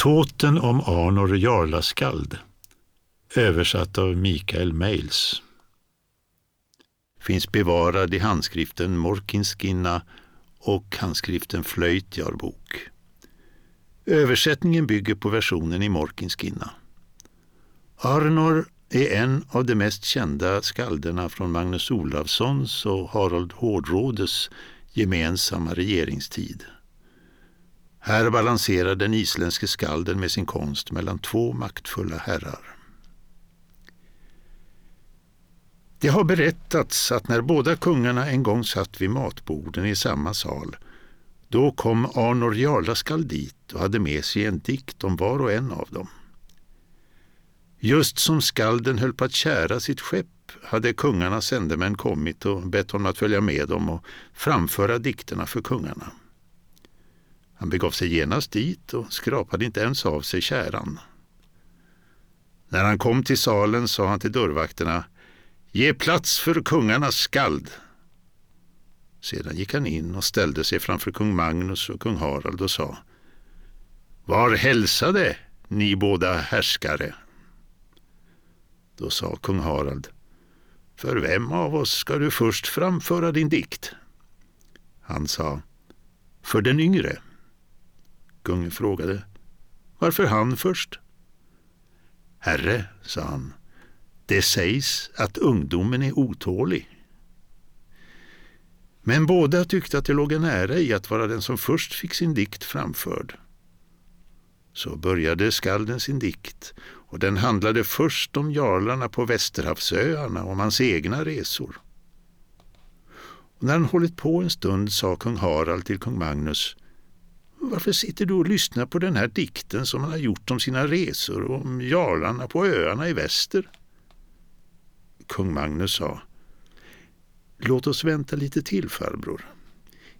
Tåten om Arnor Jarlaskald översatt av Mikael Meils. Finns bevarad i handskriften Morkinskinna och handskriften Flöjtjarbok. Översättningen bygger på versionen i Morkinskinna. Arnor är en av de mest kända skalderna från Magnus Olavssons och Harald Hårdrådes gemensamma regeringstid. Här balanserar den isländske skalden med sin konst mellan två maktfulla herrar. Det har berättats att när båda kungarna en gång satt vid matborden i samma sal, då kom Arnor Jarlaskald dit och hade med sig en dikt om var och en av dem. Just som skalden höll på att kära sitt skepp hade kungarnas sändemän kommit och bett honom att följa med dem och framföra dikterna för kungarna. Han begav sig genast dit och skrapade inte ens av sig käran. När han kom till salen sa han till dörrvakterna Ge plats för kungarnas skald. Sedan gick han in och ställde sig framför kung Magnus och kung Harald och sa Var hälsade ni båda härskare? Då sa kung Harald För vem av oss ska du först framföra din dikt? Han sa För den yngre. Kungen frågade Varför han först? Herre, sa han, det sägs att ungdomen är otålig. Men båda tyckte att det låg en ära i att vara den som först fick sin dikt framförd. Så började skalden sin dikt och den handlade först om jarlarna på Västerhavsöarna och om hans egna resor. Och när han hållit på en stund sa kung Harald till kung Magnus varför sitter du och lyssnar på den här dikten som han har gjort om sina resor och om jarlarna på öarna i väster? Kung Magnus sa Låt oss vänta lite till farbror.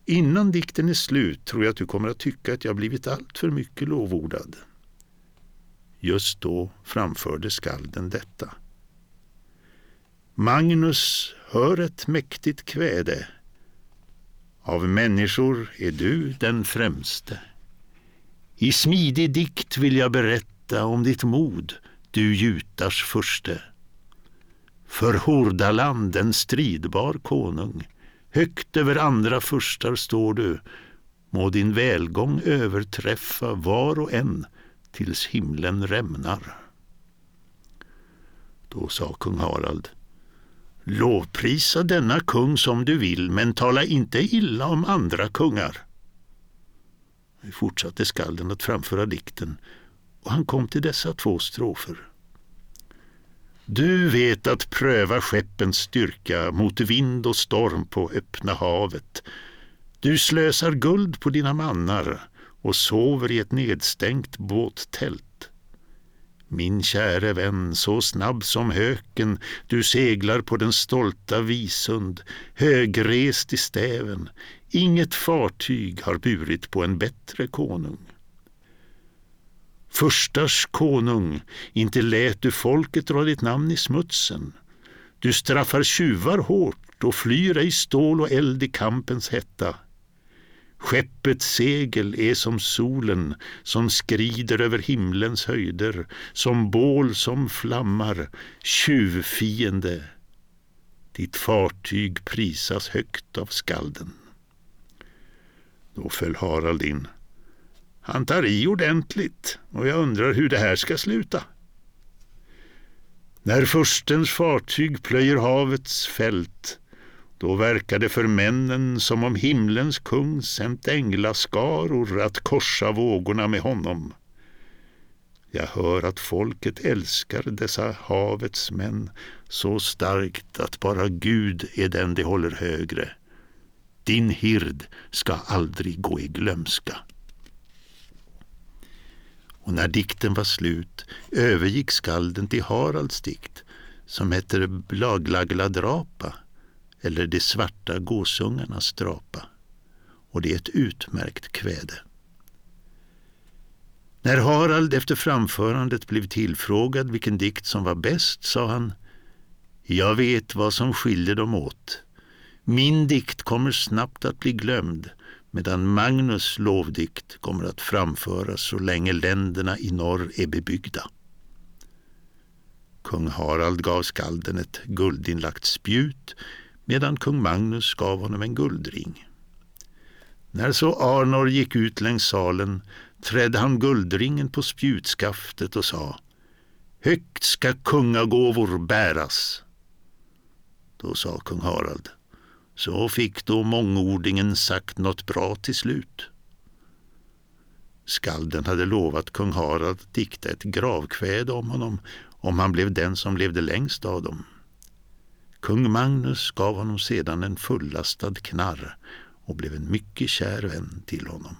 Innan dikten är slut tror jag att du kommer att tycka att jag blivit allt för mycket lovordad. Just då framförde skalden detta. Magnus, hör ett mäktigt kväde. Av människor är du den främste. I smidig dikt vill jag berätta om ditt mod, du Jutars furste. För Hordaland en stridbar konung, högt över andra furstar står du, må din välgång överträffa var och en tills himlen rämnar. Då sa kung Harald Lovprisa denna kung som du vill, men tala inte illa om andra kungar. Nu fortsatte skalden att framföra dikten och han kom till dessa två strofer. Du vet att pröva skeppens styrka mot vind och storm på öppna havet. Du slösar guld på dina mannar och sover i ett nedstängt båttält. Min käre vän, så snabb som höken, du seglar på den stolta Visund, högrest i stäven. Inget fartyg har burit på en bättre konung. Förstars konung, inte lät du folket dra ditt namn i smutsen. Du straffar tjuvar hårt och flyr ej stål och eld i kampens hetta. Skeppets segel är som solen som skrider över himlens höjder, som bål som flammar, tjuvfiende. Ditt fartyg prisas högt av skalden. Då föll Harald in. Han tar i ordentligt och jag undrar hur det här ska sluta. När förstens fartyg plöjer havets fält då verkar det för männen som om himlens kung sänt änglaskaror att korsa vågorna med honom. Jag hör att folket älskar dessa havets män så starkt att bara Gud är den de håller högre. Din hird ska aldrig gå i glömska. Och när dikten var slut övergick skalden till Haralds dikt som heter Blaglagladrapa eller De svarta gåsungarnas drapa. Och det är ett utmärkt kväde. När Harald efter framförandet blev tillfrågad vilken dikt som var bäst sa han Jag vet vad som skiljer dem åt. Min dikt kommer snabbt att bli glömd medan Magnus lovdikt kommer att framföras så länge länderna i norr är bebyggda. Kung Harald gav skalden ett guldinlagt spjut medan kung Magnus gav honom en guldring. När så Arnor gick ut längs salen trädde han guldringen på spjutskaftet och sa Högt ska kungagåvor bäras. Då sa kung Harald så fick då mångordingen sagt något bra till slut. Skalden hade lovat kung Harald att dikta ett gravkväde om honom om han blev den som levde längst av dem. Kung Magnus gav honom sedan en fullastad knarr och blev en mycket kär vän till honom.